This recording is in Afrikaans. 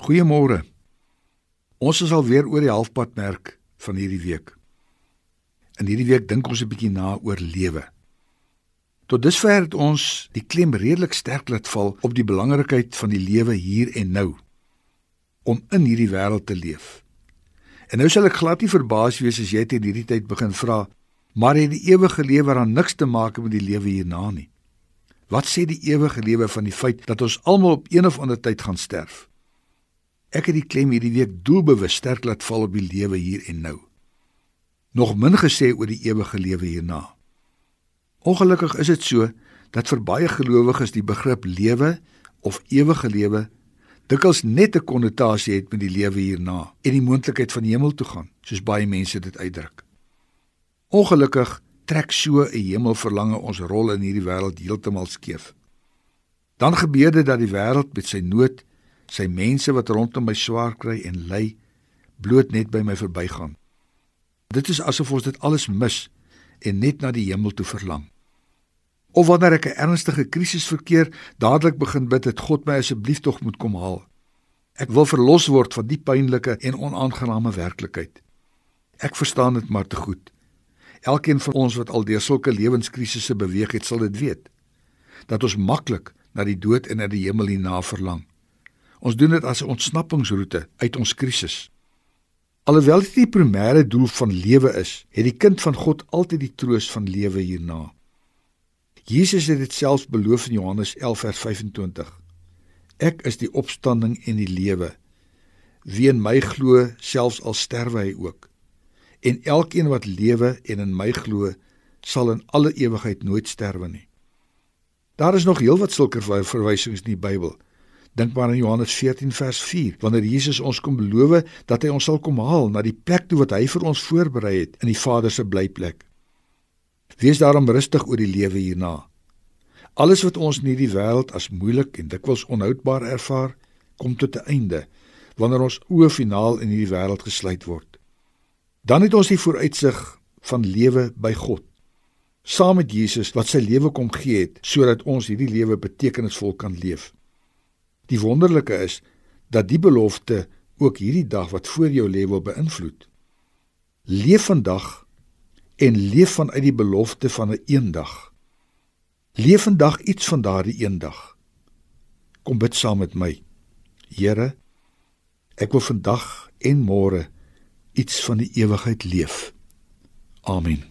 Goeiemôre. Ons is al weer oor die halfpadmerk van hierdie week. In hierdie week dink ons 'n bietjie na oor lewe. Tot dusver het ons die klem redelik sterk laat val op die belangrikheid van die lewe hier en nou om in hierdie wêreld te leef. En nou sal ek glad nie verbaas wees as jy teen hierdie tyd begin vra, maar het die ewige lewe aan niks te maak met die lewe hierna nie? Wat sê die ewige lewe van die feit dat ons almal op een of ander tyd gaan sterf? Ek het die klem hierdie week doelbewus sterk laat val op die lewe hier en nou. Nog min gesê oor die ewige lewe hierna. Ongelukkig is dit so dat vir baie gelowiges die begrip lewe of ewige lewe dikwels net 'n konnotasie het met die lewe hierna en die moontlikheid van die hemel toe gaan, soos baie mense dit uitdruk. Ongelukkig trek so 'n hemelverlange ons rol in hierdie wêreld heeltemal skeef. Dan gebeur dit dat die wêreld met sy nood, sy mense wat rondom my swaar kry en ly, bloot net by my verbygaan. Dit is asof ons dit alles mis en net na die hemel toe verlang. Of wanneer ek 'n ernstige krisis verkeer, dadelik begin bid dat God my asseblief tog moet kom haal. Ek wil verlos word van die pynlike en onaangename werklikheid. Ek verstaan dit maar te goed. Elkeen van ons wat al deur sulke lewenskrisisse beweeg het, sal dit weet. Dat ons maklik na die dood en na die hemel hierna verlang. Ons doen dit as 'n ontsnappingsroete uit ons krisis. Alhoewel dit die primêre doel van lewe is, het die kind van God altyd die troos van lewe hierna. Jesus het dit self beloof in Johannes 11 vers 25. Ek is die opstanding en die lewe. Wie in my glo, selfs al sterwe hy ook en elkeen wat lewe en in my glo sal in alle ewigheid nooit sterwe nie. Daar is nog heelwat sulke verwysings in die Bybel. Dink maar aan Johannes 14 vers 4, wanneer Jesus ons kom beloof dat hy ons sal kom haal na die plek toe wat hy vir ons voorberei het in die Vader se blyplek. Wees daarom rustig oor die lewe hierna. Alles wat ons in hierdie wêreld as moeilik en dikwels onhoudbaar ervaar, kom tot 'n einde wanneer ons oë finaal in hierdie wêreld gesluit word. Dan het ons die vooruitsig van lewe by God. Saam met Jesus wat sy lewe kom gee het sodat ons hierdie lewe betekenisvol kan leef. Die wonderlike is dat die belofte ook hierdie dag wat voor jou lê wil beïnvloed. Leef vandag en leef vanuit die belofte van 'n eendag. Leef vandag iets van daardie eendag. Kom bid saam met my. Here, ek wil vandag en môre iets van die ewigheid leef. Amen.